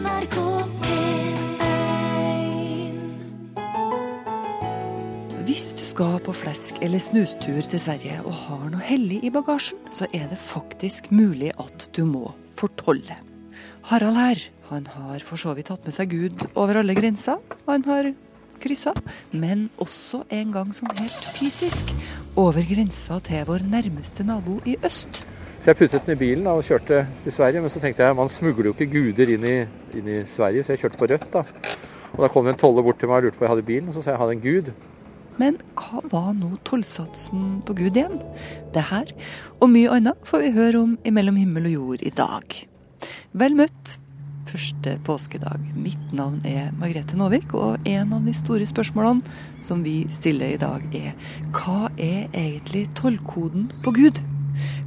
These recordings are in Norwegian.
NRK P1 Hvis du skal på flesk- eller snustur til Sverige og har noe hellig i bagasjen, så er det faktisk mulig at du må fortolle. Harald her, han har for så vidt tatt med seg Gud over alle grenser. Han har kryssa, men også en gang sånn helt fysisk over grensa til vår nærmeste nabo i øst. Så jeg puttet den i bilen da, og kjørte til Sverige. Men så tenkte jeg man smugler jo ikke guder inn i, inn i Sverige, så jeg kjørte på rødt. da. Og Da kom en tolle bort til meg og lurte på hva jeg hadde bilen, og så sa jeg jeg hadde en gud. Men hva var nå tollsatsen på Gud igjen? Det her og mye annet får vi høre om i Mellom himmel og jord i dag. Vel møtt første påskedag. Mitt navn er Margrethe Nåvik, og en av de store spørsmålene som vi stiller i dag er hva er egentlig tollkoden på Gud?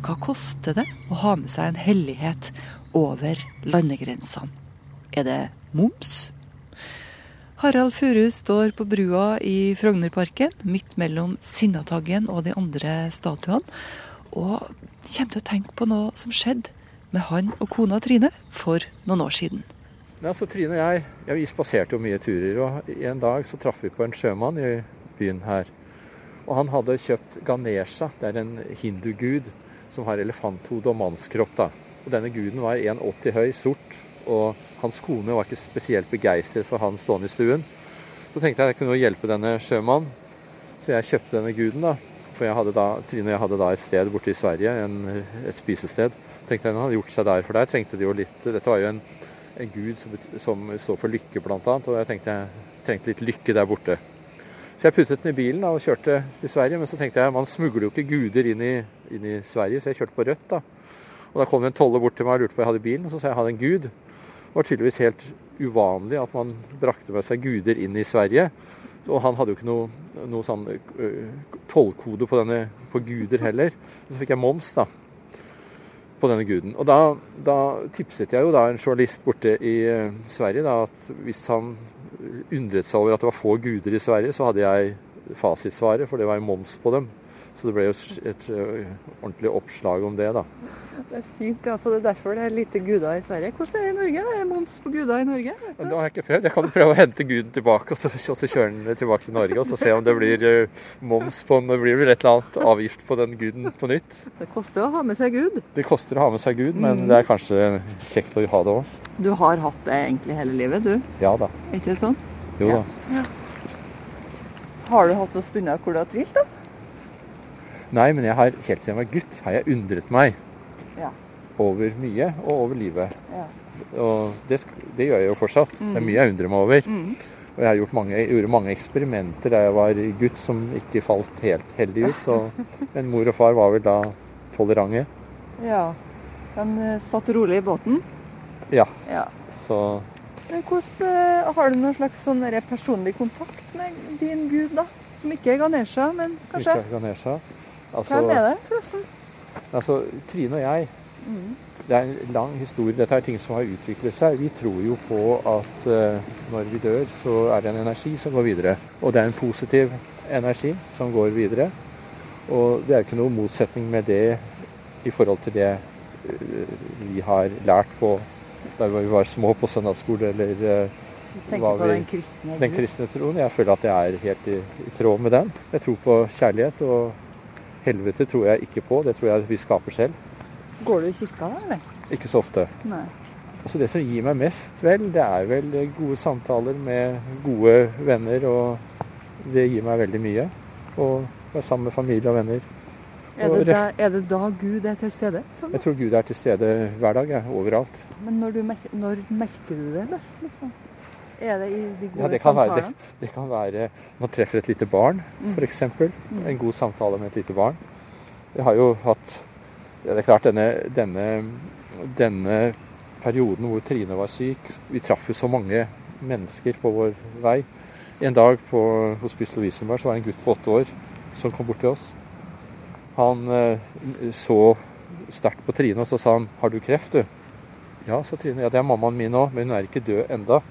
Hva koster det å ha med seg en hellighet over landegrensene? Er det moms? Harald Furu står på brua i Frognerparken, midt mellom Sinnataggen og de andre statuene, og kommer til å tenke på noe som skjedde med han og kona Trine for noen år siden. Ja, så Trine og jeg ja, vi spaserte jo mye turer, og en dag så traff vi på en sjømann i byen her. Og han hadde kjøpt Ganesha, det er en hindugud som har elefanthode og mannskropp. da. Og Denne guden var 1,80 høy, sort, og hans kone var ikke spesielt begeistret for han stående i stuen. Så tenkte jeg at jeg kunne hjelpe denne sjømannen, så jeg kjøpte denne guden. da. For jeg hadde da, Trine og jeg hadde da et sted borte i Sverige, en, et spisested. Tenkte jeg den hadde gjort seg der, for der trengte de jo litt Dette var jo en, en gud som, som står for lykke, blant annet, og jeg tenkte jeg trengte litt lykke der borte. Så jeg puttet den i bilen da, og kjørte til Sverige, men så tenkte jeg man smugler jo ikke guder inn i, inn i Sverige, så jeg kjørte på rødt. da. Og Da kom en toller bort til meg og lurte på om jeg hadde bilen, og så sa jeg jeg hadde en gud. Det var tydeligvis helt uvanlig at man brakte med seg guder inn i Sverige. Og han hadde jo ikke noe, noe sånn tollkode på, på guder heller. Så fikk jeg moms da, på denne guden. Og da, da tipset jeg jo da en journalist borte i Sverige da, at hvis han undret seg over at det var få guder i Sverige, så hadde jeg fasitsvaret, for det var jo moms på dem. Så det ble jo et ordentlig oppslag om det, da. Det er fint, altså det er derfor det er lite guder i Sverige. Hvordan er det i Norge? Det er moms på guder i Norge? vet du? det har jeg ikke prøvd. Jeg kan prøve å hente guden tilbake, og så, og så kjøre den tilbake til Norge. Og så se om det blir moms på den. Det blir vel et eller annet avgift på den guden på nytt. Det koster å ha med seg Gud. Det koster å ha med seg Gud, men det er kanskje kjekt å ha det òg. Du har hatt det egentlig hele livet, du. Ja da. Ikke sånn? Jo da. Har du hatt noen stunder hvor du har tvilt, da? Nei, men jeg har helt siden jeg var gutt, har jeg undret meg Ja. over mye og over livet. Ja. Og det, det gjør jeg jo fortsatt. Det er mye jeg undrer meg over. Og jeg har gjort mange, gjorde mange eksperimenter da jeg var gutt som ikke falt helt heldig ut. Og, men mor og far var vel da tolerante. ja. De eh, satt rolig i båten. Ja, Ja. så Men hvordan, eh, Har du noen slags sånn personlig kontakt med din gud, da? Som ikke er Ganesha, men kanskje? som ikke er Ganesha. Altså, Hvem er det, forresten? altså, Trine og jeg Det er en lang historie. Dette er ting som har utviklet seg. Vi tror jo på at uh, når vi dør, så er det en energi som går videre. Og det er en positiv energi som går videre. Og det er ikke noe motsetning med det i forhold til det uh, vi har lært på da vi var små på søndagsskole eller uh, Du tenker hva på vi- den kristne den kristne troen. Jeg føler at det er helt i, i tråd med den. Jeg tror på kjærlighet, og helvete tror jeg ikke på. Det tror jeg vi skaper selv. Går du i kirka da, eller? Ikke så ofte. Nei. Altså Det som gir meg mest, vel, det er vel gode samtaler med gode venner. Og det gir meg veldig mye. Å være sammen med familie og venner. Er det, da, er det da Gud er til stede? Jeg tror Gud er til stede hver dag, ja, overalt. Men når, du merker, når merker du det best, liksom? Er det i de gode Ja, det kan, være, samtalene? det, det kan være man treffer et lite barn, Mm. f.eks. En god samtale med et lite barn. Jeg har jo hatt ja, Det er klart, denne, denne, denne perioden hvor Trine var syk Vi traff jo så mange mennesker på vår vei. En dag på Hospice Lovisenberg så var det en gutt på åtte år som kom bort til oss. Han eh, så sterkt på Trine, og så sa han 'Har du kreft, du?' Ja, sa Trine. Ja, det er mammaen min òg, men hun er ikke død enda.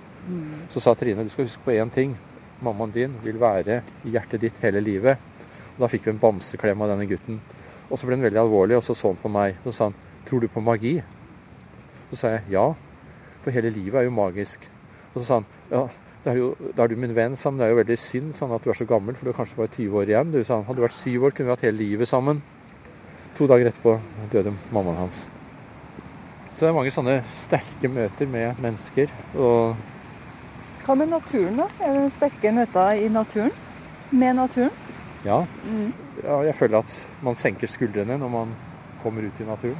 Så sa Trine du skal huske på én ting. Mammaen din vil være i hjertet ditt hele livet. Og da fikk vi en bamseklem av denne gutten. Og så ble han veldig alvorlig, og så så han på meg. Så sa han tror du på magi? Så sa jeg ja. For hele livet er jo magisk. Og så sa han ja, da er, du min venn, sammen. Det er jo veldig synd sånn at du er så gammel, for du er kanskje bare 20 år igjen. Du sa han hadde du vært syv år, kunne vi hatt hele livet sammen. To dager etterpå døde mammaen hans. Så det er mange sånne sterke møter med mennesker. Og Hva med naturen, da? Er det sterke møter i naturen? Med naturen? ja, ja, jeg føler at man senker skuldrene når man kommer ut i naturen.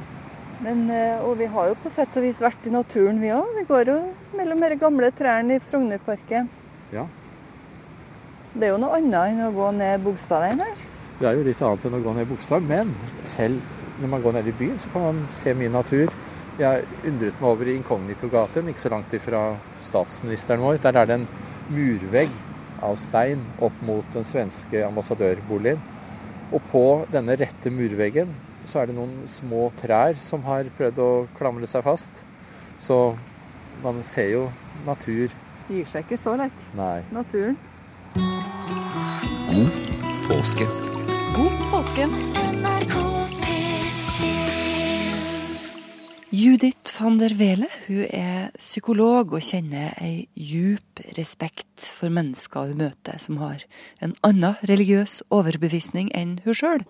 Men, eh, og vi har jo på sett og vis vært i naturen, vi òg. Vi går jo mellom de gamle trærne i Frognerparken. Ja. Det er jo noe annet enn å gå ned Bogstadveien her. Det er jo litt annet enn å gå ned Bogstad, men selv når man går ned i byen, så kan man se mye natur. Jeg undret meg over i Inkognito-gaten, ikke så langt ifra statsministeren vår. Der er det en murvegg av stein opp mot den svenske ambassadørboligen. Og på denne rette murveggen så er det noen små trær som har prøvd å klamre seg fast. Så man ser jo natur. Det gir seg ikke så lett, Nei. naturen. God påske. God påske. Judith van der Wele hun er psykolog og kjenner ei djup respekt for mennesker hun møter som har en annen religiøs overbevisning enn hun sjøl.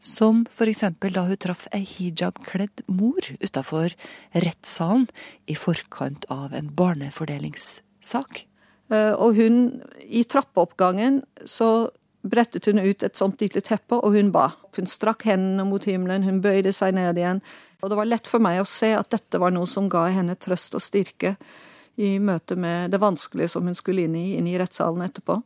Som eksempel da hun traff ei hijabkledd mor utafor rettssalen i forkant av en barnefordelingssak. Eh, Og hun, i trappeoppgangen, så brettet hun ut et sånt lite teppe, og hun ba. Hun strakk hendene mot himmelen, hun bøyde seg ned igjen. Og det var lett for meg å se at dette var noe som ga henne trøst og styrke i møte med det vanskelige som hun skulle inn i, inn i rettssalen etterpå.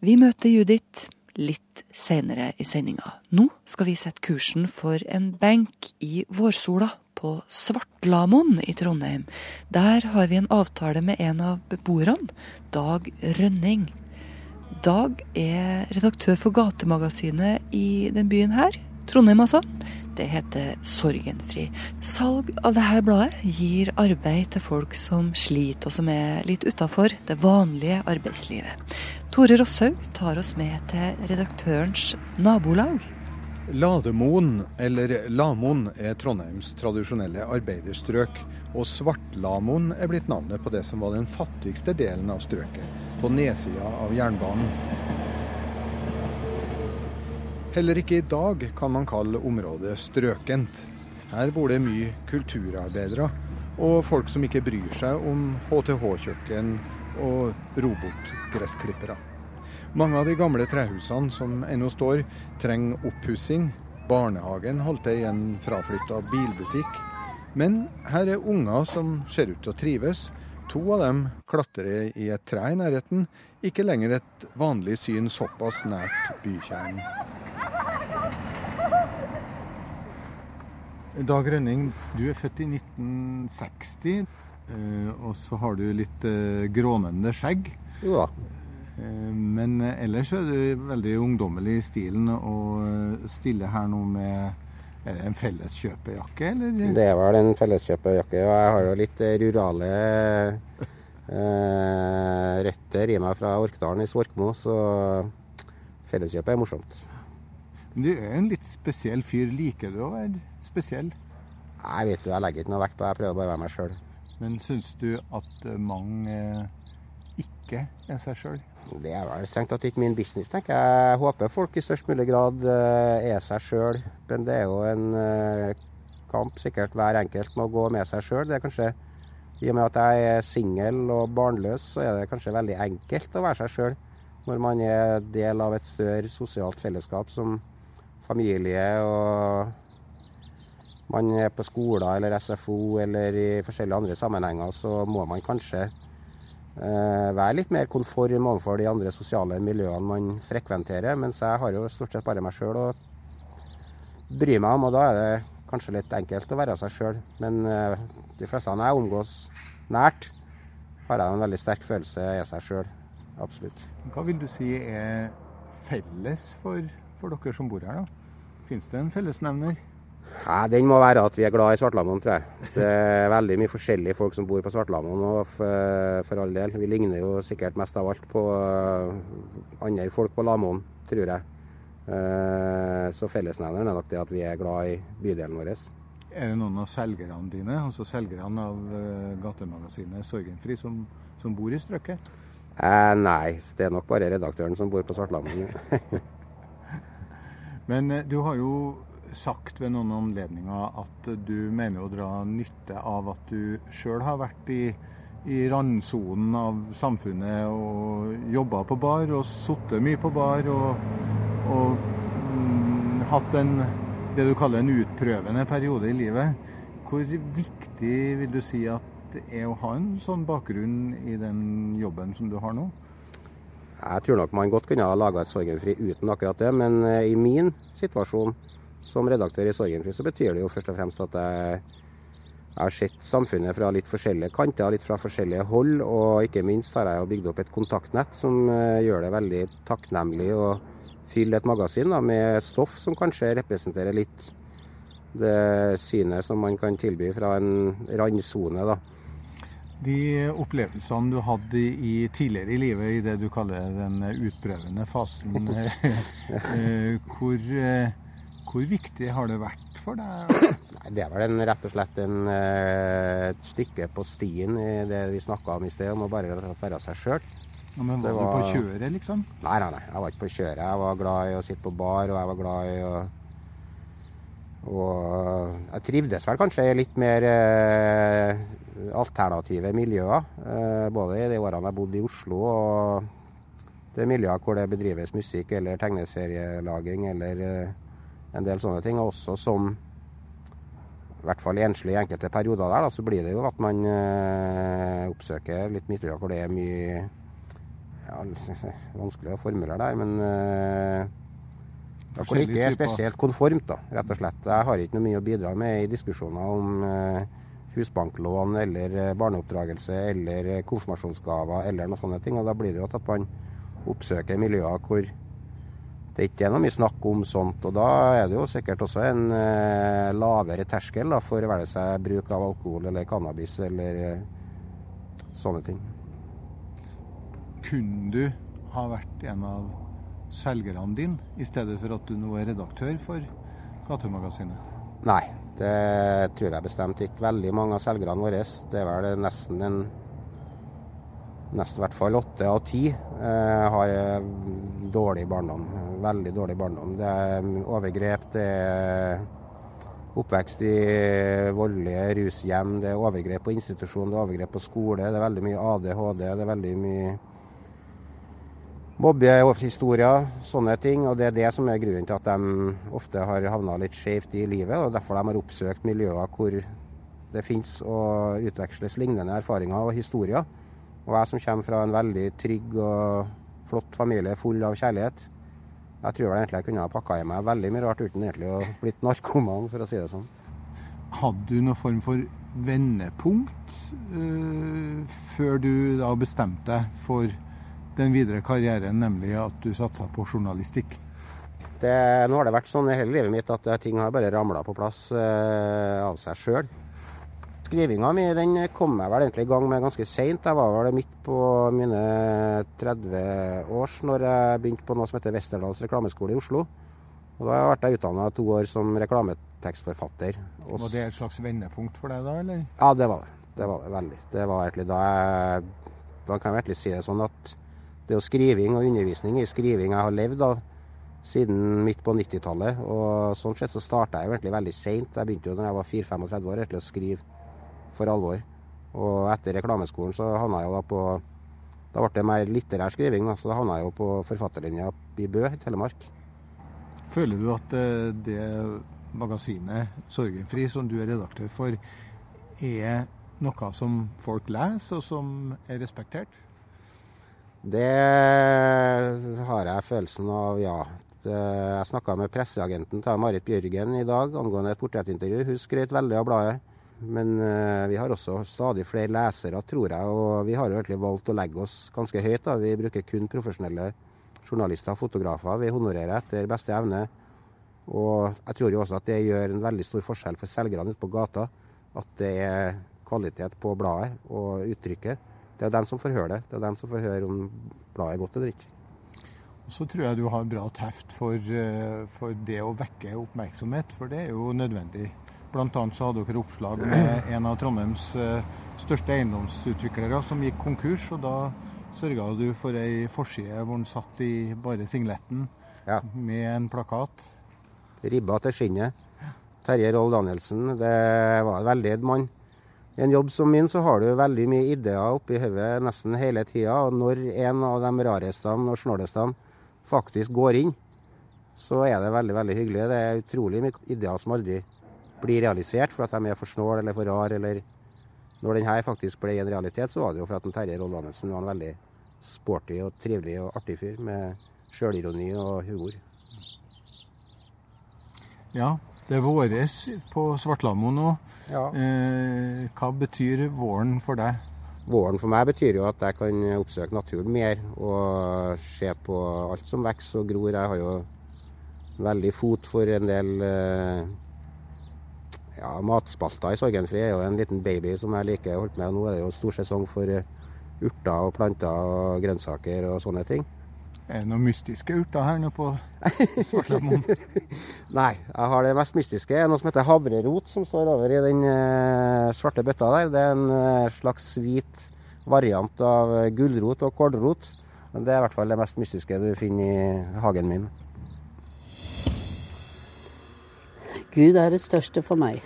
Vi møter Judith litt senere i sendinga. Nå skal vi sette kursen for en benk i vårsola på Svartlamoen i Trondheim. Der har vi en avtale med en av beboerne, Dag Rønning. Dag er redaktør for gatemagasinet i den byen her. Trondheim, altså. Det heter Sorgenfri. Salg av dette bladet gir arbeid til folk som sliter, og som er litt utafor det vanlige arbeidslivet. Tore Rosshaug tar oss med til redaktørens nabolag. Lademoen, eller Lamoen, er Trondheims tradisjonelle arbeiderstrøk. Og Svartlamoen er blitt navnet på det som var den fattigste delen av strøket, på nedsida av jernbanen. Heller ikke i dag kan man kalle området strøkent. Her bor det mye kulturarbeidere og folk som ikke bryr seg om HTH-kjøkken og robotgressklippere. Mange av de gamle trehusene som ennå står, trenger oppussing. Barnehagen holdt til i en fraflytta bilbutikk. Men her er unger som ser ut til å trives. To av dem klatrer i et tre i nærheten. Ikke lenger et vanlig syn såpass nært bykjernen. Dag Rønning, du er født i 1960, eh, og så har du litt eh, grånende skjegg. Jo da. Eh, Men ellers er du veldig ungdommelig i stilen og stiller her nå med er det en felleskjøpejakke, eller? Det er vel en felleskjøpejakke. Og jeg har jo litt rurale eh, røtter i meg fra Orkdalen i Svorkmo, så felleskjøpet er morsomt. Men Du er en litt spesiell fyr. Liker du å være spesiell? Nei, vet du, jeg legger ikke noe vekt på det. Jeg prøver bare å være meg sjøl. Men syns du at eh, mange ikke er seg sjøl? Det er vel strengt tatt ikke min business, tenker jeg. Jeg håper folk i størst mulig grad eh, er seg sjøl. Men det er jo en eh, kamp sikkert hver enkelt må gå med seg sjøl. Det er kanskje I og med at jeg er singel og barnløs, så er det kanskje veldig enkelt å være seg sjøl. Når man er del av et større sosialt fellesskap som familie og man er på skoler eller SFO eller i forskjellige andre sammenhenger, så må man kanskje være litt mer konform overfor de andre sosiale miljøene man frekventerer. Mens jeg har jo stort sett bare meg sjøl å bry meg om, og da er det kanskje litt enkelt å være seg sjøl. Men eh, de fleste jeg omgås nært, har jeg en veldig sterk følelse av seg sjøl. Absolutt. Hva vil du si er felles for, for dere som bor her, da? Fins det en fellesnevner? Nei, Den må være at vi er glad i Svartlamoen, tror jeg. Det er veldig mye forskjellige folk som bor på Svartlamoen, og for, for all del. Vi ligner jo sikkert mest av alt på eh, andre folk på Lamoen, tror jeg. Eh, Så fellesnevneren er nok det at vi er glad i bydelen vår. Er det noen av selgerne dine, altså selgerne av uh, gatemagasinet Sorgenfri, som, som, bor i strøket? Eh, nei, det er nok bare redaktøren som bor på Svartlamoen. Men du har jo sagt ved noen anledninger at du mener å dra nytte av at du sjøl har vært i, i randsonen av samfunnet og jobba på bar og sittet mye på bar og, og mm, hatt en det du kaller en utprøvende periode i livet. Hvor viktig vil du si at det er å ha en sånn bakgrunn i den jobben som du har nå? Jeg tror nok man godt kunne ha laga et Sorgenfri uten akkurat det, men eh, i min situasjon som redaktør i Sorgenfri, så betyr det jo først og fremst at jeg, jeg har sett samfunnet fra litt forskjellige kanter, litt fra forskjellige hold, og ikke minst har jeg bygd opp et kontaktnett som eh, gjør det veldig takknemlig å fylle et magasin da, med stoff som kanskje representerer litt det synet som man kan tilby fra en randsone. da. De opplevelsene du hadde i, tidligere i livet, i det du kaller den utprøvende fasen, eh, hvor, eh, hvor, viktig har det vært for deg? Nei, det er vel en, rett og slett en, eh, et stykke på stien i det vi snakka om i sted, om å bare være seg sjøl. Ja, men Var, var, du på kjøret, liksom? Nei, nei, nei, jeg var ikke på kjøret. Jeg var glad i å sitte på bar, og jeg var glad i å Og jeg trivdes vel kanskje i litt mer eh, alternative miljøer. Eh, både i de årene jeg bodde i Oslo og det miljøet hvor det bedrives musikk eller tegneserielaging eller eh, en del sånne ting. Og også som i hvert fall enslig i enkelte perioder der, da, så blir det jo at man eh, oppsøker litt miljøer hvor det er mye ja, Vanskelig å formulere der, men uh, hvor det ikke er spesielt konformt, da, rett og slett. Jeg har ikke noe mye å bidra med i diskusjoner om uh, husbanklån eller eh, barneoppdragelse eller konfirmasjonsgaver eller noen sånne ting. Og da blir det jo at man oppsøker miljøer hvor det ikke er noe mye snakk om sånt. Og da er det jo sikkert også en eh, lavere terskel da, for å være seg bruk av alkohol eller cannabis eller eh, sånne ting. Kunne du ha vært en av selgerne dine, i stedet for at du nå er redaktør for Gatemagasinet? Nei, det tror jeg bestemt ikke. Veldig mange av selgerne våre, det er vel nesten en Nesten i hvert fall åtte av ti eh, har dårlig barndom. Veldig dårlig barndom. Det er overgrep, det er oppvekst i voldelige rushjem, det er overgrep på institusjon, det er overgrep på skole, det er veldig mye ADHD, det er veldig mye mobbehistorier, sånne ting. Og det er det som er grunnen til at de ofte har havna litt skjevt i livet. og Derfor de har oppsøkt miljøer hvor det finnes og utveksles lignende erfaringer og historier. Og jeg som kommer fra en veldig trygg og flott familie full av kjærlighet, jeg tror egentlig jeg kunne ha pakka i meg veldig mye rart uten egentlig å blitt narkoman, for å si det sånn. Hadde du noen form for vendepunkt uh, før du da bestemte deg for den videre karrieren, nemlig at du satsa på journalistikk? Det, nå har det vært sånn i hele livet mitt at ting har bare ramla på plass eh, av seg sjøl. Skrivinga mi den kom jeg vel egentlig i gang med ganske seint. Jeg var vel midt på mine 30 års når jeg begynte på noe som heter Westerdals reklameskole i Oslo. Og Da har jeg vært utdanna to år som reklametekstforfatter. Var det et slags vendepunkt for deg da, eller? Ja, det var det. Det var det veldig. Det var egentlig da jeg Da kan jeg virkelig si det sånn at det er jo skriving og undervisning i skriving jeg har levd av siden midt på 90-tallet. Og sånn sett så starta jeg egentlig veldig seint. Jeg begynte jo da jeg var 4-35 år egentlig å skrive for alvor. Og etter reklameskolen så havna jeg jo da på Da ble det mer litterær skriving, da, så da havna jeg jo på forfatterlinja i Bø i Telemark. Føler du at eh, det magasinet Sorgenfri, som du er redaktør for, er noe som folk leser, og som er respektert? Det har jeg følelsen av, ja. Jeg snakka med presseagenten til Marit Bjørgen i dag angående et portrettintervju. Hun skrøt veldig av bladet. Men uh, vi har også stadig flere lesere, tror jeg. Og vi har jo egentlig valgt å legge oss ganske høyt. da. Vi bruker kun profesjonelle journalister og fotografer. Vi honorerer etter beste evne. Og jeg tror jo også at det gjør en veldig stor forskjell for selgerne ute på gata. At det er kvalitet på bladet og uttrykket. Det er dem som får høre det. Det er dem som får høre om bladet er godt eller ikke. Så tror jeg du har bra teft for, eh, for, det å vekke oppmerksomhet, for det er jo nødvendig Blant annet så hadde dere oppslag med en av Trondheims eh, største eiendomsutviklere som gikk konkurs. og da sørga du for ei forside hvor han satt i bare singletten Ja. med en plakat. Ribba til skinnet. Terje Roll Danielsen, det var en veldig mann. I en jobb som min så har du veldig mye ideer oppi hodet nesten hele tida. Og når en av de rareste og snåleste faktisk går inn, så er det veldig veldig hyggelig. Det er utrolig mye ideer som aldri blir realisert for at de er for snåle eller for rare. Eller når den her faktisk ble en realitet, så var det jo for at en Terje Roll Amundsen var en veldig sporty og trivelig og artig fyr med sjølironi og humor. Ja, det er våres på Svartlamo nå. Ja. Eh, hva betyr våren for deg? Våren for meg betyr jo at jeg kan oppsøke naturen mer og se på alt som vokser og gror. Jeg har jo veldig fot for en del eh, ja, matspalter i Sorgenfri. er jo en liten baby som jeg liker å holde med. Nå er det jo stor sesong for eh, urter og planter og grønnsaker og sånne ting. Er det noen mystiske urter her nå på Svartlamoen? Nei, jeg har det mest mystiske. Det er noe som heter havrerot, som står over i den eh, svarte bøtta der. Det er en eh, slags hvit variant av gulrot og kålrot. Det er i hvert fall det mest mystiske du finner i hagen min. Gud er det største for meg.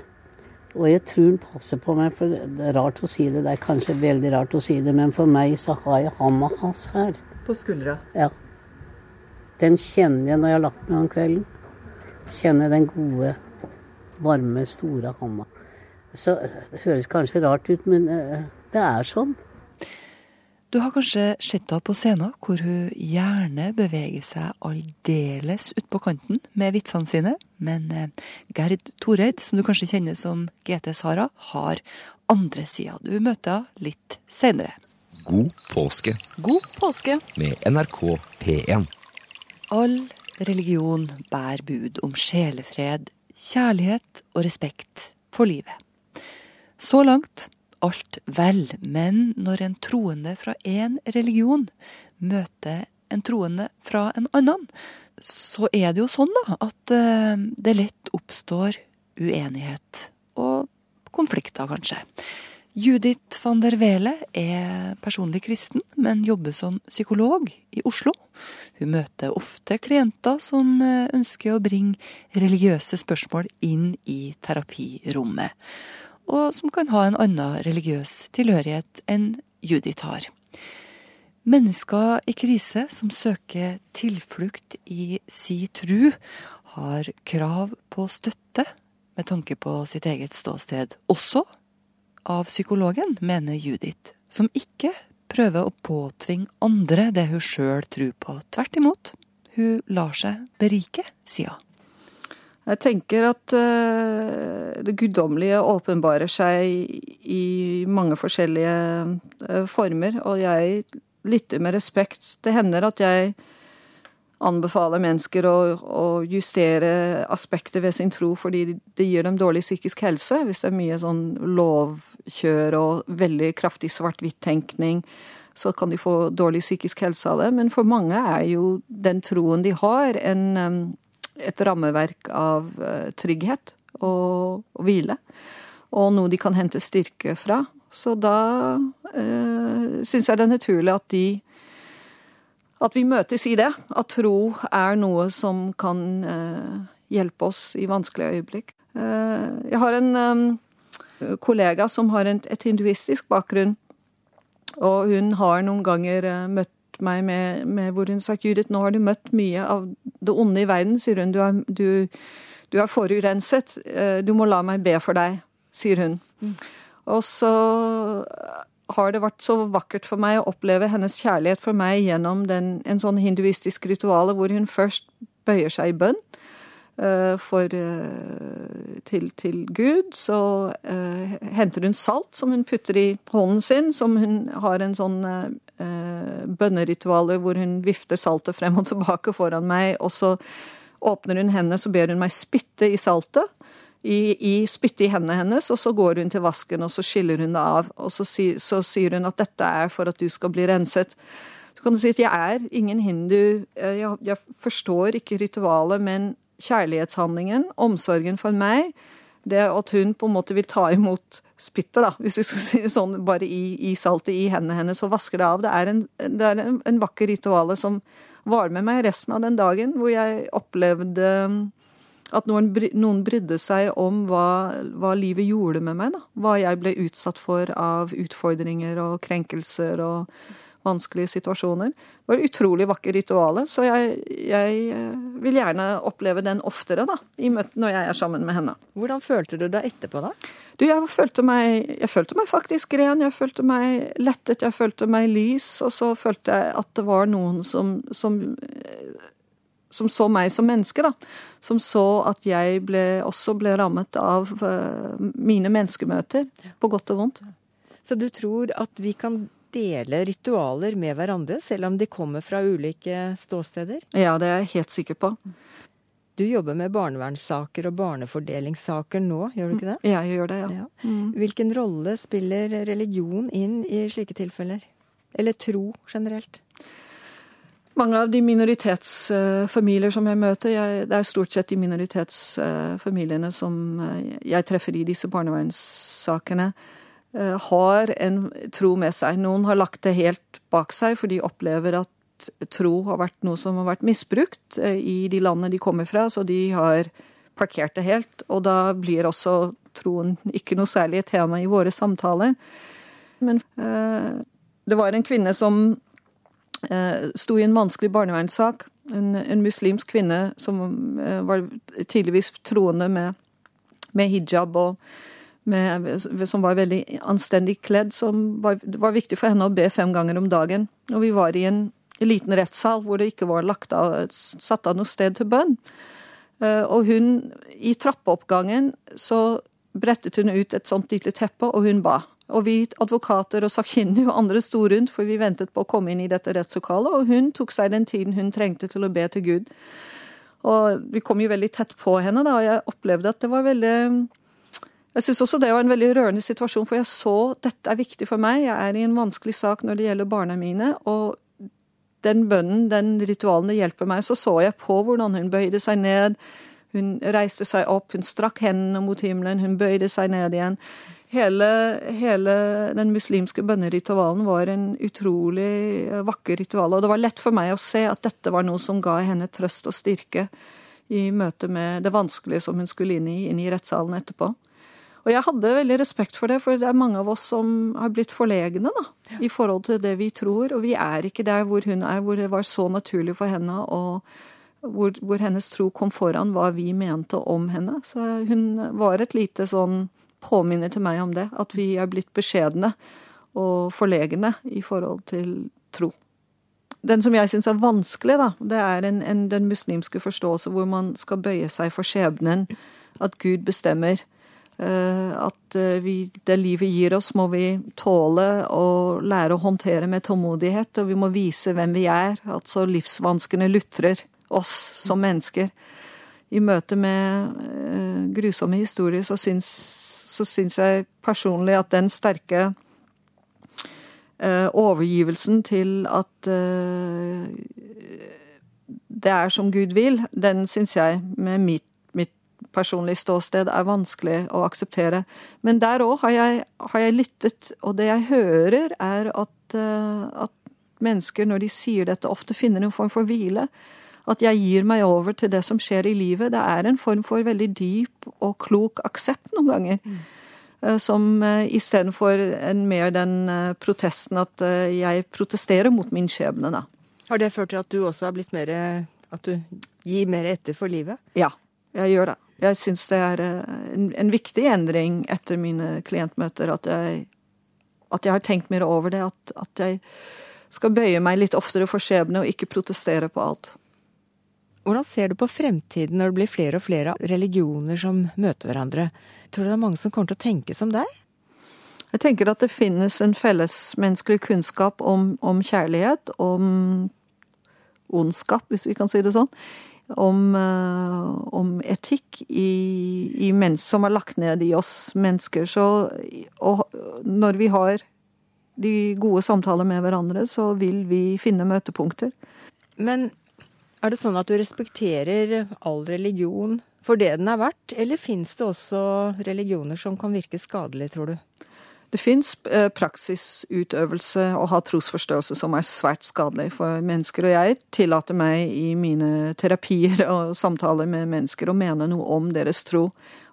Og jeg tror han passer på meg, for det er rart å si det. Det er kanskje veldig rart å si det, men for meg så har jeg handa hans her. På skuldra. Ja. Den kjenner jeg når jeg har lagt meg om kvelden. Kjenner den gode, varme, store handa. Så det høres kanskje rart ut, men eh, det er sånn. Du har kanskje sett henne på scenen, hvor hun gjerne beveger seg aldeles utpå kanten med vitsene sine, men eh, Gerd Toreid, som du kanskje kjenner som GT Sara, har andre sida. Du møter henne litt seinere. God påske God påske! med NRK P1. All religion bærer bud om sjelefred, kjærlighet og respekt for livet. Så langt alt vel, men når en troende fra én religion møter en troende fra en annen, så er det jo sånn da, at eh, det lett oppstår uenighet og konflikter, kanskje. Judith van der Wele er personlig kristen, men jobber som psykolog i Oslo. Hun møter ofte klienter som eh, ønsker å bringe religiøse spørsmål inn i terapirommet, og som kan ha en annen religiøs tilhørighet enn Judith har. Mennesker i krise som søker tilflukt i si tru, har krav på støtte med tanke på sitt eget ståsted, også av psykologen, mener Judith, som ikke prøver å påtvinge andre det hun sjøl tror på. Tvert imot. Hun lar seg berike, sier hun. Jeg tenker at eh, det guddommelige åpenbarer seg i mange forskjellige eh, former, og jeg lytter med respekt. Det hender at jeg anbefaler mennesker å, å justere aspekter ved sin tro fordi det gir dem dårlig psykisk helse. Hvis det er mye sånn lovkjør og veldig kraftig svart-hvitt-tenkning, så kan de få dårlig psykisk helse av det. Men for mange er jo den troen de har, en, et rammeverk av eh, trygghet og, hvile. Og noe de kan hente styrke fra. Så da eh, syns jeg det er naturlig at de at vi møtes i det. At tro er noe som kan eh, hjelpe oss i vanskelige øyeblikk. Eh, jeg har en eh, kollega som har en, et hinduistisk bakgrunn. Og hun har noen ganger eh, møtt meg med, med hvor hun sagt Judith, nå har du møtt mye av det onde i verden, sier hun. Du er, du, du er forurenset. Eh, Du må la meg be for deg, sier hun. Og så har det vært så vakkert for meg å oppleve hennes kjærlighet for meg gjennom den, en sånn hinduistisk rituale hvor hun først bøyer seg i bønn eh, for, eh, til, til Gud. Så uh, henter hun salt som hun putter i hånden sin, som hun har en sånn bønnerituale hvor hun vifter saltet frem og tilbake foran meg, og så åpner hun hendene, så ber hun meg spytte i saltet i, i spytte i hendene hennes, og så går hun til vasken og så skiller hun det av. Og så, si, så sier hun at dette er for at du skal bli renset. Så kan du si at jeg er ingen hindu, eh, jeg, jeg forstår ikke ritualet, men kjærlighetshandlingen, omsorgen for meg, Det at hun på en måte vil ta imot spyttet, da, hvis vi skal si sånn, bare i, i saltet i hendene hennes og vasker det av. Det er en, det er en, en vakker rituale som var med meg resten av den dagen, hvor jeg opplevde um, at noen, noen brydde seg om hva, hva, livet gjorde med meg. da. Hva jeg ble utsatt for av utfordringer og krenkelser og vanskelige situasjoner. Det var et utrolig vakkert rituale, så jeg, jeg, eh, vil gjerne oppleve den oftere da, når jeg er sammen med henne. Hvordan følte du deg etterpå, da? Du, jeg følte, meg, jeg følte meg faktisk ren. Jeg følte meg lettet, jeg følte meg lys. Og så følte jeg at det var noen som, som, som så meg som menneske, da. Som så at jeg ble, også ble rammet av uh, mine menneskemøter, på godt og vondt. Så du tror at vi kan dele ritualer med hverandre, selv om de kommer fra ulike ståsteder? Ja, det er jeg helt sikker på. Du jobber med barnevernssaker og barnefordelingssaker nå, gjør du ikke det? Ja, jeg gjør det, ja. ja. Mm. Hvilken rolle spiller religion inn i slike tilfeller? Eller tro generelt? Mange av de minoritetsfamilier som jeg møter, jeg, det er stort sett de minoritetsfamiliene som jeg treffer i disse barnevernssakene. Eh, har en tro med seg. Noen har lagt det helt bak seg, for de opplever at tro har vært noe som har vært misbrukt eh, i de landene de kommer fra, så de har parkert det helt. Og da blir også troen ikke noe særlig tema i våre samtaler. Men eh, det var en kvinne som eh, sto i en vanskelig barnevernssak. En, en muslimsk kvinne som eh, var tidligvis troende med, med hijab og med, som var veldig anstendig kledd. som var, Det var viktig for henne å be fem ganger om dagen. Og vi var i en liten rettssal hvor det ikke var lagt av, satt av noe sted til bønn. Eh, og hun, i trappeoppgangen, så brettet hun ut et sånt lite teppe, og hun ba. Og vi advokater og sakkyndige og andre sto rundt, for vi ventet på å komme inn i dette rettslokalet, og hun tok seg den tiden hun trengte til å be til Gud. Og vi kom jo veldig tett på henne, da, og jeg opplevde at det var veldig jeg syns også det var en veldig rørende situasjon, for jeg så dette er viktig for meg. Jeg er i en vanskelig sak når det gjelder barna mine, og den bønnen, den ritualen, det hjelper meg. Så så jeg på hvordan hun bøyde seg ned. Hun reiste seg opp, hun strakk hendene mot himmelen, hun bøyde seg ned igjen. Hele, hele den muslimske bønneritualen var en utrolig vakker ritual. Og det var lett for meg å se at dette var noe som ga henne trøst og styrke i møte med det vanskelige som hun skulle inn i, inn i rettssalen etterpå. Og jeg hadde veldig respekt for det, for det er mange av oss som har blitt forlegne da, ja. i forhold til det vi tror. Og vi er ikke der hvor hun er, hvor det var så naturlig for henne, og hvor, hvor hennes tro kom foran hva vi mente om henne. Så hun var et lite sånn påminner til meg om det, at vi er blitt beskjedne og forlegne i forhold til tro. Den som jeg syns er vanskelig, da, det er en, en, den muslimske forståelse hvor man skal bøye seg for skjebnen. At Gud bestemmer. Eh, at eh, vi, det livet gir oss, må vi tåle og lære å håndtere med tålmodighet. Og vi må vise hvem vi er. Altså livsvanskene lutrer oss som mennesker. I møte med uh, grusomme historier så syns, så syns, jeg personlig at den sterke overgivelsen til at det er som Gud vil, den syns jeg med mitt personlig ståsted er vanskelig å akseptere. Men der òg har, har, jeg lyttet, og det jeg hører, er at, uh, at, mennesker, når de sier dette, ofte finner en form for hvile. At jeg gir meg over til det som skjer i livet. Det er en form for veldig dyp og klok aksept noen ganger. Mm. Uh, som uh, istedenfor mer den protesten at jeg protesterer mot min skjebne, da. Har det ført til at du også har blitt mer At du gir mer etter for livet? Ja, jeg gjør det. Jeg syns det er eh, en, en, viktig endring etter mine klientmøter at jeg, at jeg har tenkt mer over det. At, at, jeg skal bøye meg litt oftere for skjebne og ikke protestere på alt. Hvordan ser du på fremtiden når det blir flere og flere religioner som møter hverandre? Tror du det er mange som kommer til å tenke som deg? Jeg tenker at det finnes en fellesmenneskelig kunnskap om, om kjærlighet, om ondskap, hvis vi kan si det sånn, om, eh, om etikk i, i som er lagt ned i oss mennesker. Så og når vi har de gode samtaler med hverandre, så vil vi finne møtepunkter. Men er det sånn at du respekterer all religion for det den er verdt, eller fins det også religioner som kan virke skadelig, tror du? Det fins eh, praksisutøvelse og ha trosforståelse som er svært skadelig for mennesker. Og jeg tillater meg i mine terapier og samtaler med mennesker å mene noe om deres tro.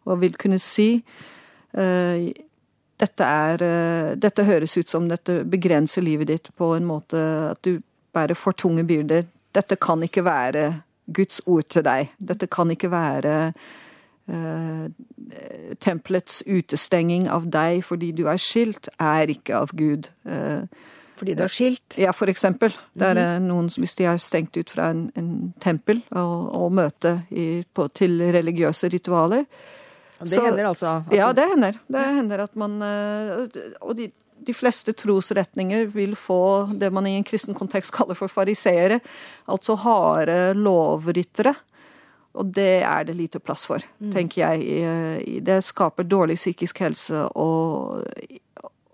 Og vil kunne si uh, dette, er, uh, dette høres ut som dette begrenser livet ditt på en måte at du bærer for tunge byrder. Dette kan ikke være Guds ord til deg. Dette kan ikke være Eh, tempelets utestenging av deg fordi du er skilt, er ikke av Gud. Eh, fordi du er skilt? Ja, for eksempel. Det er mm -hmm. noen, hvis de er stengt ut fra en, en tempel og, og møte i, på, til religiøse ritualer. Og det så, hender altså? ja, det hender. Det hender at man Og de, de fleste trosretninger vil få det man i en kristen kontekst kaller for fariseere, altså harde lovryttere. Og det er det lite plass for, mm. tenker jeg. Det skaper dårlig psykisk helse og,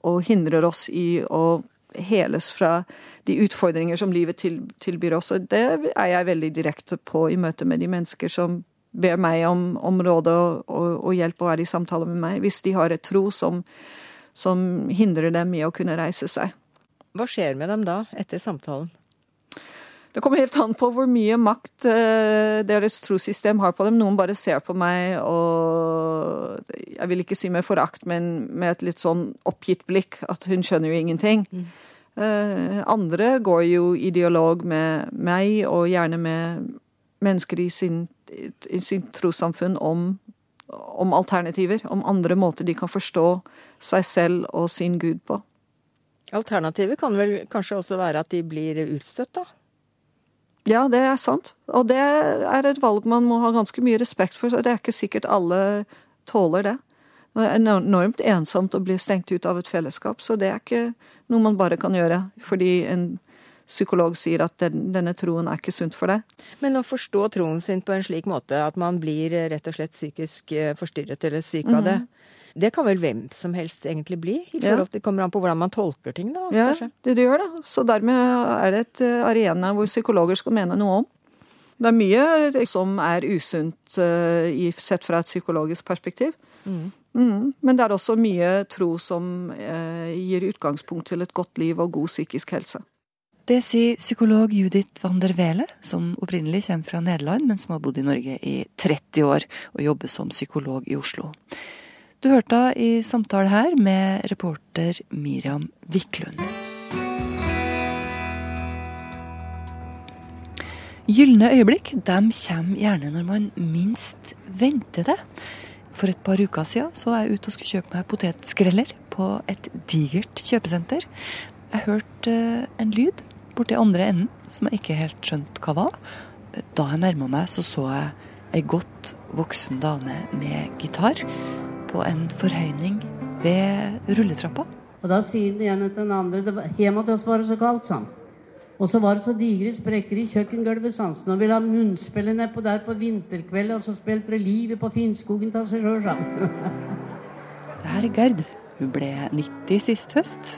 og, hindrer oss i å heles fra de utfordringer som livet til, tilbyr oss. Og det er jeg veldig direkte på i møte med de mennesker som ber meg om, om råd og, og, og, hjelp og er i samtale med meg, hvis de har et tro som, som hindrer dem i å kunne reise seg. Hva skjer med dem da, etter samtalen? Det kommer helt an på hvor mye makt uh, deres trossystem har på dem. Noen bare ser på meg og Jeg vil ikke si med forakt, men med et litt sånn oppgitt blikk. At hun skjønner jo ingenting. Mm. Uh, andre går jo i dialog med meg, og gjerne med mennesker i sin, i sin trossamfunn om, om alternativer. Om andre måter de kan forstå seg selv og sin Gud på. Alternativet kan vel kanskje også være at de blir utstøtt, da? Ja, det er sant. Og det er et valg man må ha ganske mye respekt for. så Det er ikke sikkert alle tåler det. Det er enormt ensomt å bli stengt ut av et fellesskap, så det er ikke noe man bare kan gjøre fordi en psykolog sier at den, denne troen er ikke sunt for deg. Men å forstå troen sin på en slik måte at man blir rett og slett psykisk eh, forstyrret eller syk av det, mm -hmm. Det kan vel hvem som helst egentlig bli? i forhold til, Det kommer an på hvordan man tolker ting, da? Ja, det, det gjør det. Så dermed er det et eh, arena hvor psykologer skal mene noe om. Det er mye som er usunt uh, sett fra et psykologisk perspektiv. Mm. Mm. Men det er også mye tro som gir utgangspunkt til et godt liv og god psykisk helse. Det sier psykolog Judith van der Wele, som opprinnelig kommer fra Nederland, men som har bodd i Norge i 30 år og jobber som psykolog i Oslo. Du hørte i samtale her med reporter Miriam Wiklund. Gylne øyeblikk de kommer gjerne når man minst venter det. For et par uker siden så var jeg ute og skulle kjøpe meg potetskreller på et digert kjøpesenter. Jeg hørte eh, en lyd borti andre enden som jeg ikke helt skjønte hva var. Da jeg nærma meg, så så jeg ei godt voksen dame med gitar på en forhøyning ved rulletrappa. Og Da sier den ene til den andre det var, hjemme hos oss var det så kaldt, sånn. Og så var det så digre sprekker i kjøkkengulvet. Sånn. Så nå ville han munnspille nedpå der på vinterkveld, og så spilte det livet på Finnskogen av seg sjøl, sånn. det her er Gerd. Hun ble 90 sist høst,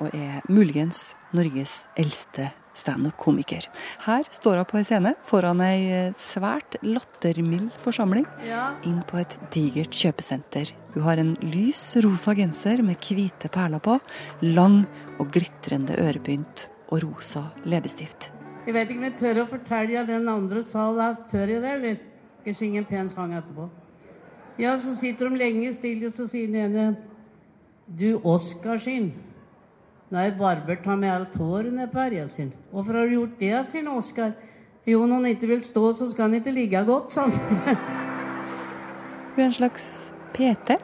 og er muligens Norges eldste standup-komiker. Her står hun på en scene foran ei eh, svært lattermild forsamling ja. inn på et digert kjøpesenter. Hun har en lys rosa genser med hvite perler på, lang og glitrende ørebynt og rosa leppestift. Jeg vet ikke om jeg tør å fortelle den andre salen. Tør jeg det, eller? Skal jeg synge en pen sang etterpå. Ja, så sitter de lenge stille, og så sier den ene Du, Oskarskinn. Nei, barber tar med alt håret ned på herja sin. Hvorfor har du gjort det, sier Oskar. Jo, når han ikke vil stå, så skal han ikke ligge godt, sa han. Hun er en slags PT.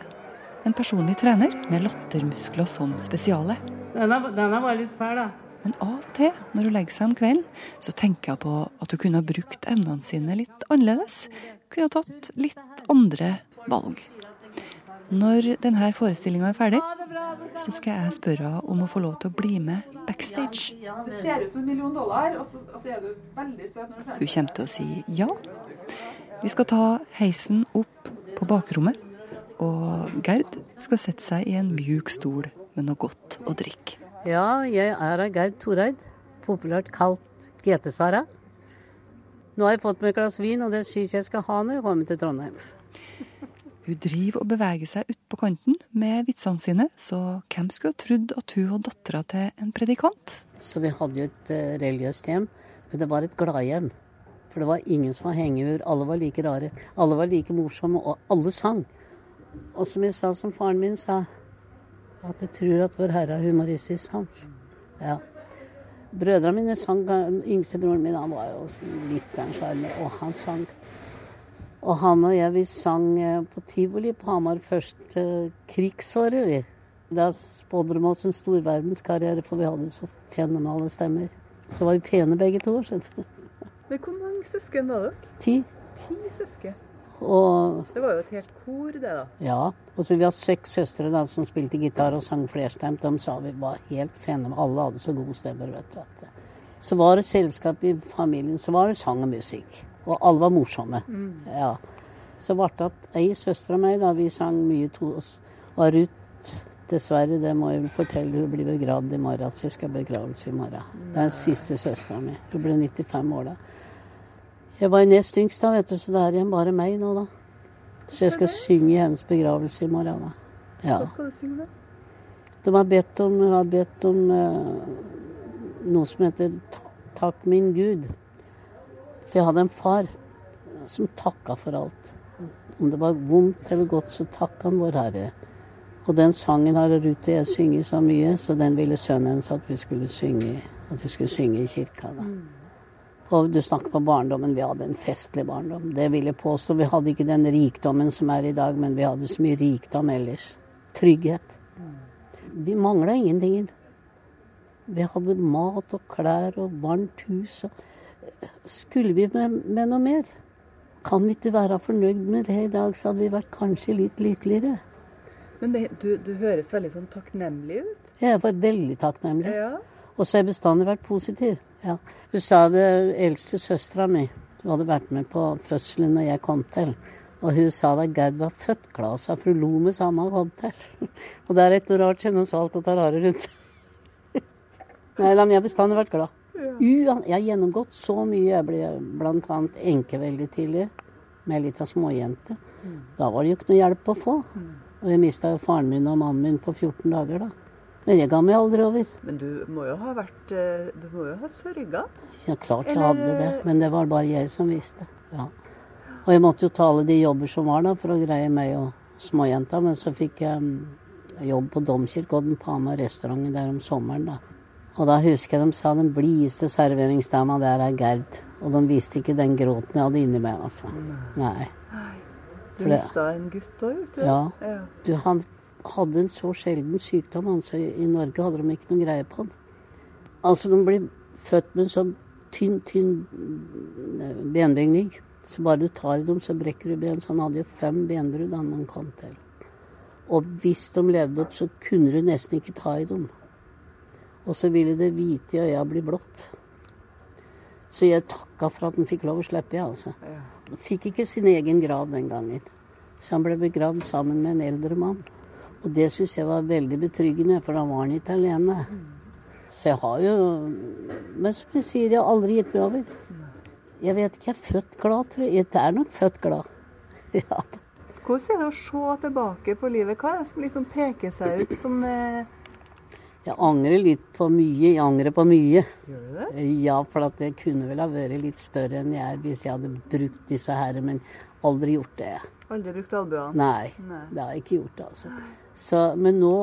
En personlig trener med lattermuskler som spesiale. Denne, denne var litt fæl, da. Men av og til, når hun legger seg om kvelden, så tenker hun på at hun kunne ha brukt evnene sine litt annerledes. Kunne ha tatt litt andre valg. Når denne forestillinga er ferdig, så skal jeg spørre henne om å få lov til å bli med backstage. Du ser ut som en million dollar, og så, og så er du veldig søt når du er. Hun kommer til å si ja. Vi skal ta heisen opp på bakrommet, og Gerd skal sette seg i en mjuk stol med noe godt å drikke. Ja, jeg er av Gerd Toreid, populært kalt GT-Sara. Nå har jeg fått meg et glass vin, og det syns jeg skal ha når jeg kommer til Trondheim. Hun driver og beveger seg utpå kanten med vitsene sine, så hvem skulle ha trodd at hun var dattera til en predikant? Så vi hadde jo et uh, religiøst hjem, men det var et gladhjem. For det var ingen som var hengemur, Alle var like rare. Alle var like morsomme, og alle sang. Og som jeg sa, som faren min sa, at jeg tror at Vår Herre er humoristisk sans. Ja. Brødrene mine sang, Yngstebroren min han var jo litt av en sjarmer, og han sang. Og han og jeg, vi sang eh, på tivoli på Hamar første krigsåret, vi. Da spådde de oss en storverdenskarriere, for vi hadde så fenomenale stemmer. Så var vi pene begge to. skjønner du. Men hvor mange søsken var dere? Ti. Ti søsken. Og Det var jo et helt kor, det, da. ja, og så vi har seks søstre da, som spilte gitar og sang flerstemt. De sa vi var helt fenomenale. Alle hadde så gode stemmer, vet du. Så var det selskap i familien, så var det sang og musikk. Og alle var morsomme. Ja. Så ble det at ei søster av meg, da, vi sang mye to oss. Og Ruth, dessverre, det må jeg vel fortelle, hun blir begravd i morgen, så jeg skal begravelse i morgen. Det er siste søstera mi. Hun ble 95 år da. Jeg var nest yngst da, vet du, så det er igjen bare meg nå, da. Så jeg skal synge i hennes begravelse i morgen, da. Ja. Hva skal du synge, da? De har bedt om, har bedt om uh, noe som heter 'Takk min Gud'. For jeg hadde en far som takka for alt. Om det var vondt eller godt, så takka han Vår Herre. Og den sangen har Ruth og jeg sunget så mye, så den ville sønnen hennes at vi skulle synge, at vi skulle synge i kirka. da. Og du snakker på barndommen. Vi hadde en festlig barndom. Det vil jeg påstå. Vi hadde ikke den rikdommen som er i dag, men vi hadde så mye rikdom ellers. Trygghet. Vi mangla ingenting. Vi hadde mat og klær og varmt hus. Og skulle vi med, med noe mer? Kan vi ikke være fornøyd med det i dag, så hadde vi vært kanskje litt lykkeligere. Men det, du, du høres veldig sånn takknemlig ut. Jeg var veldig takknemlig. Ja. Og så har jeg bestandig vært positiv. Ja. Hun sa det eldste søstera mi. Hun hadde vært med på fødselen når jeg kom til. Og hun sa da Gerd var født glad, sa fru Lo med samme han kom til. Og det er et noe rart, kjenner hun så alt dette rare rundt seg. Nei men jeg har bestandig vært glad. Jeg har gjennomgått så mye. Jeg ble bl.a. enke veldig tidlig med ei lita småjente. Da var det jo ikke noe hjelp å få. Og jeg mista faren min og mannen min på 14 dager, da. Men jeg ga meg aldri over. Men du må jo ha vært eh, Du må jo ha sørga? Ja, klart jeg Eller- hadde det, men det var bare jeg som visste. Ja. Og jeg måtte jo ta alle de jobber som var da, for å greie meg og småjenta. Men så fikk jeg mm, jobb på Domkirkeodden på Hamar restauranten der om sommeren, da. Og da husker jeg de sa den blideste serveringsdama der er Gerd. Og de visste ikke den gråten jeg hadde inni meg, altså. Nei. Du For det- mista en gutt òg, vet du. Ja. ja. Du, han hadde en så sjelden sykdom. Altså, I Norge hadde de ikke noen greie på det. Altså, de blir født med en så tynn, tynn eh, benbygning. Så bare du tar i dem, så brekker du ben. Så han hadde jo fem benbrudd han kom til. Og hvis de levde opp, så kunne du nesten ikke ta i dem. Og så ville det hvite i øya bli blått. Så jeg takka for at han fikk lov å slippe, jeg, altså. Han fikk ikke sin egen grav den gangen. Så han ble begravd sammen med en eldre mann. Og det syns jeg var veldig betryggende, for da var han ikke alene. Så jeg har jo Men som jeg sier, jeg har aldri gitt meg over. Jeg vet ikke, jeg er født glad, tror jeg. Jeg er nok født glad. Ja da. Hvordan er det å se tilbake på livet? Hva er det som liksom peker seg ut som eh, Jeg angrer litt på mye. Jeg angrer på mye. Gjør du det? Ja, for at jeg kunne vel ha vært litt større enn jeg er hvis jeg hadde brukt disse her, men aldri gjort det. Aldri brukt albuene? Nei, Nei. det har jeg ikke gjort, altså. Så, men nå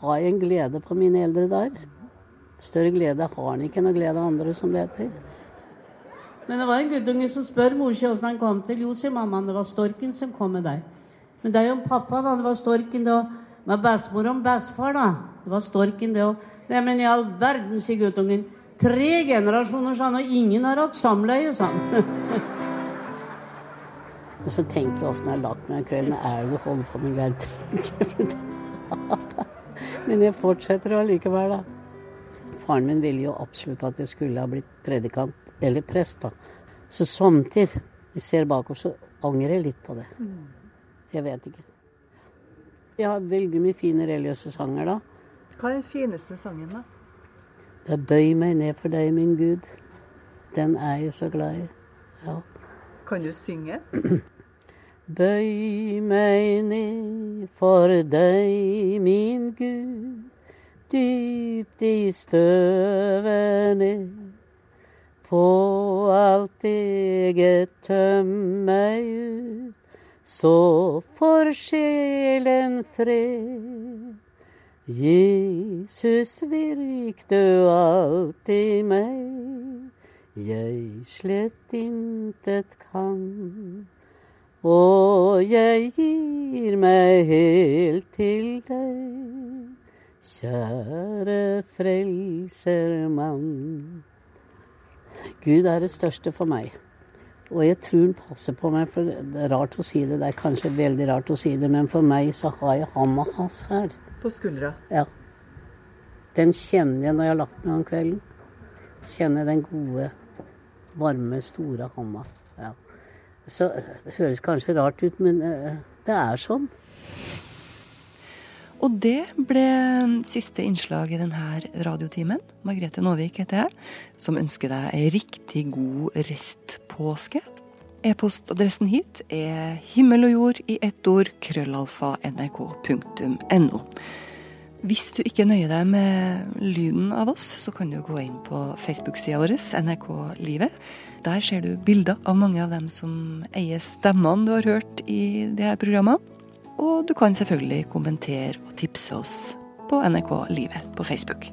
har jeg en glede på mine eldre dager. Større glede har han ikke enn å glede andre, som det heter. Men det var en guttunge som spør mor si åssen han kom til. Jo, sier mammaen, det var storken som kom med deg. Men det er jo pappa, da. Det var storken, òg. Med bestemor og bestefar, da. Det var storken, det òg. Neimen, i all verden, sier guttungen. Tre generasjoner, sa han, og ingen har hatt samleie, sa han. Og så tenker jeg ofte når jeg har lagt meg en kveld, hva er det du holder på med, Geir? Men jeg fortsetter allikevel, da. Faren min ville jo absolutt at jeg skulle ha blitt predikant eller prest, da. Så somtid, jeg ser bakover, så angrer jeg litt på det. Jeg vet ikke. Jeg har veldig mye fine religiøse sanger, da. Hva er den fineste sangen, da? Det er 'Bøy meg ned for deg, min Gud'. Den er jeg så glad i. Ja. Kan du synge? Bøy meg ned for deg, min Gud, dypt i støvet ned. På alt eget tøm meg ut, så får sjelen fred. Jesus, virk du alt i meg, jeg slett intet kan. Og jeg gir meg helt til deg, kjære frelsermann. Gud er det største for meg. Og jeg tror han passer på meg, for det er rart å si det. Det er kanskje veldig rart å si det, men for meg så har jeg handa hans her. På skuldra? Ja. Den kjenner jeg når jeg har lagt meg om kvelden. Kjenner den gode, varme, store handa. Ja. Så det høres kanskje rart ut, men eh, det er sånn. Og det ble siste innslag i denne radiotimen. Margrethe Nåvik heter jeg, som ønsker deg ei riktig god restpåske. E-postadressen hit er himmel og jord i ett ord, krøllalfa, nrk.no. Hvis du ikke nøyer deg med lyden av oss, så kan du gå inn på Facebook-sida vår, NRK Livet. Der ser du bilder av mange av dem som eier stemmene du har hørt i de her programmene. Og du kan selvfølgelig kommentere og tipse oss på NRK Livet på Facebook.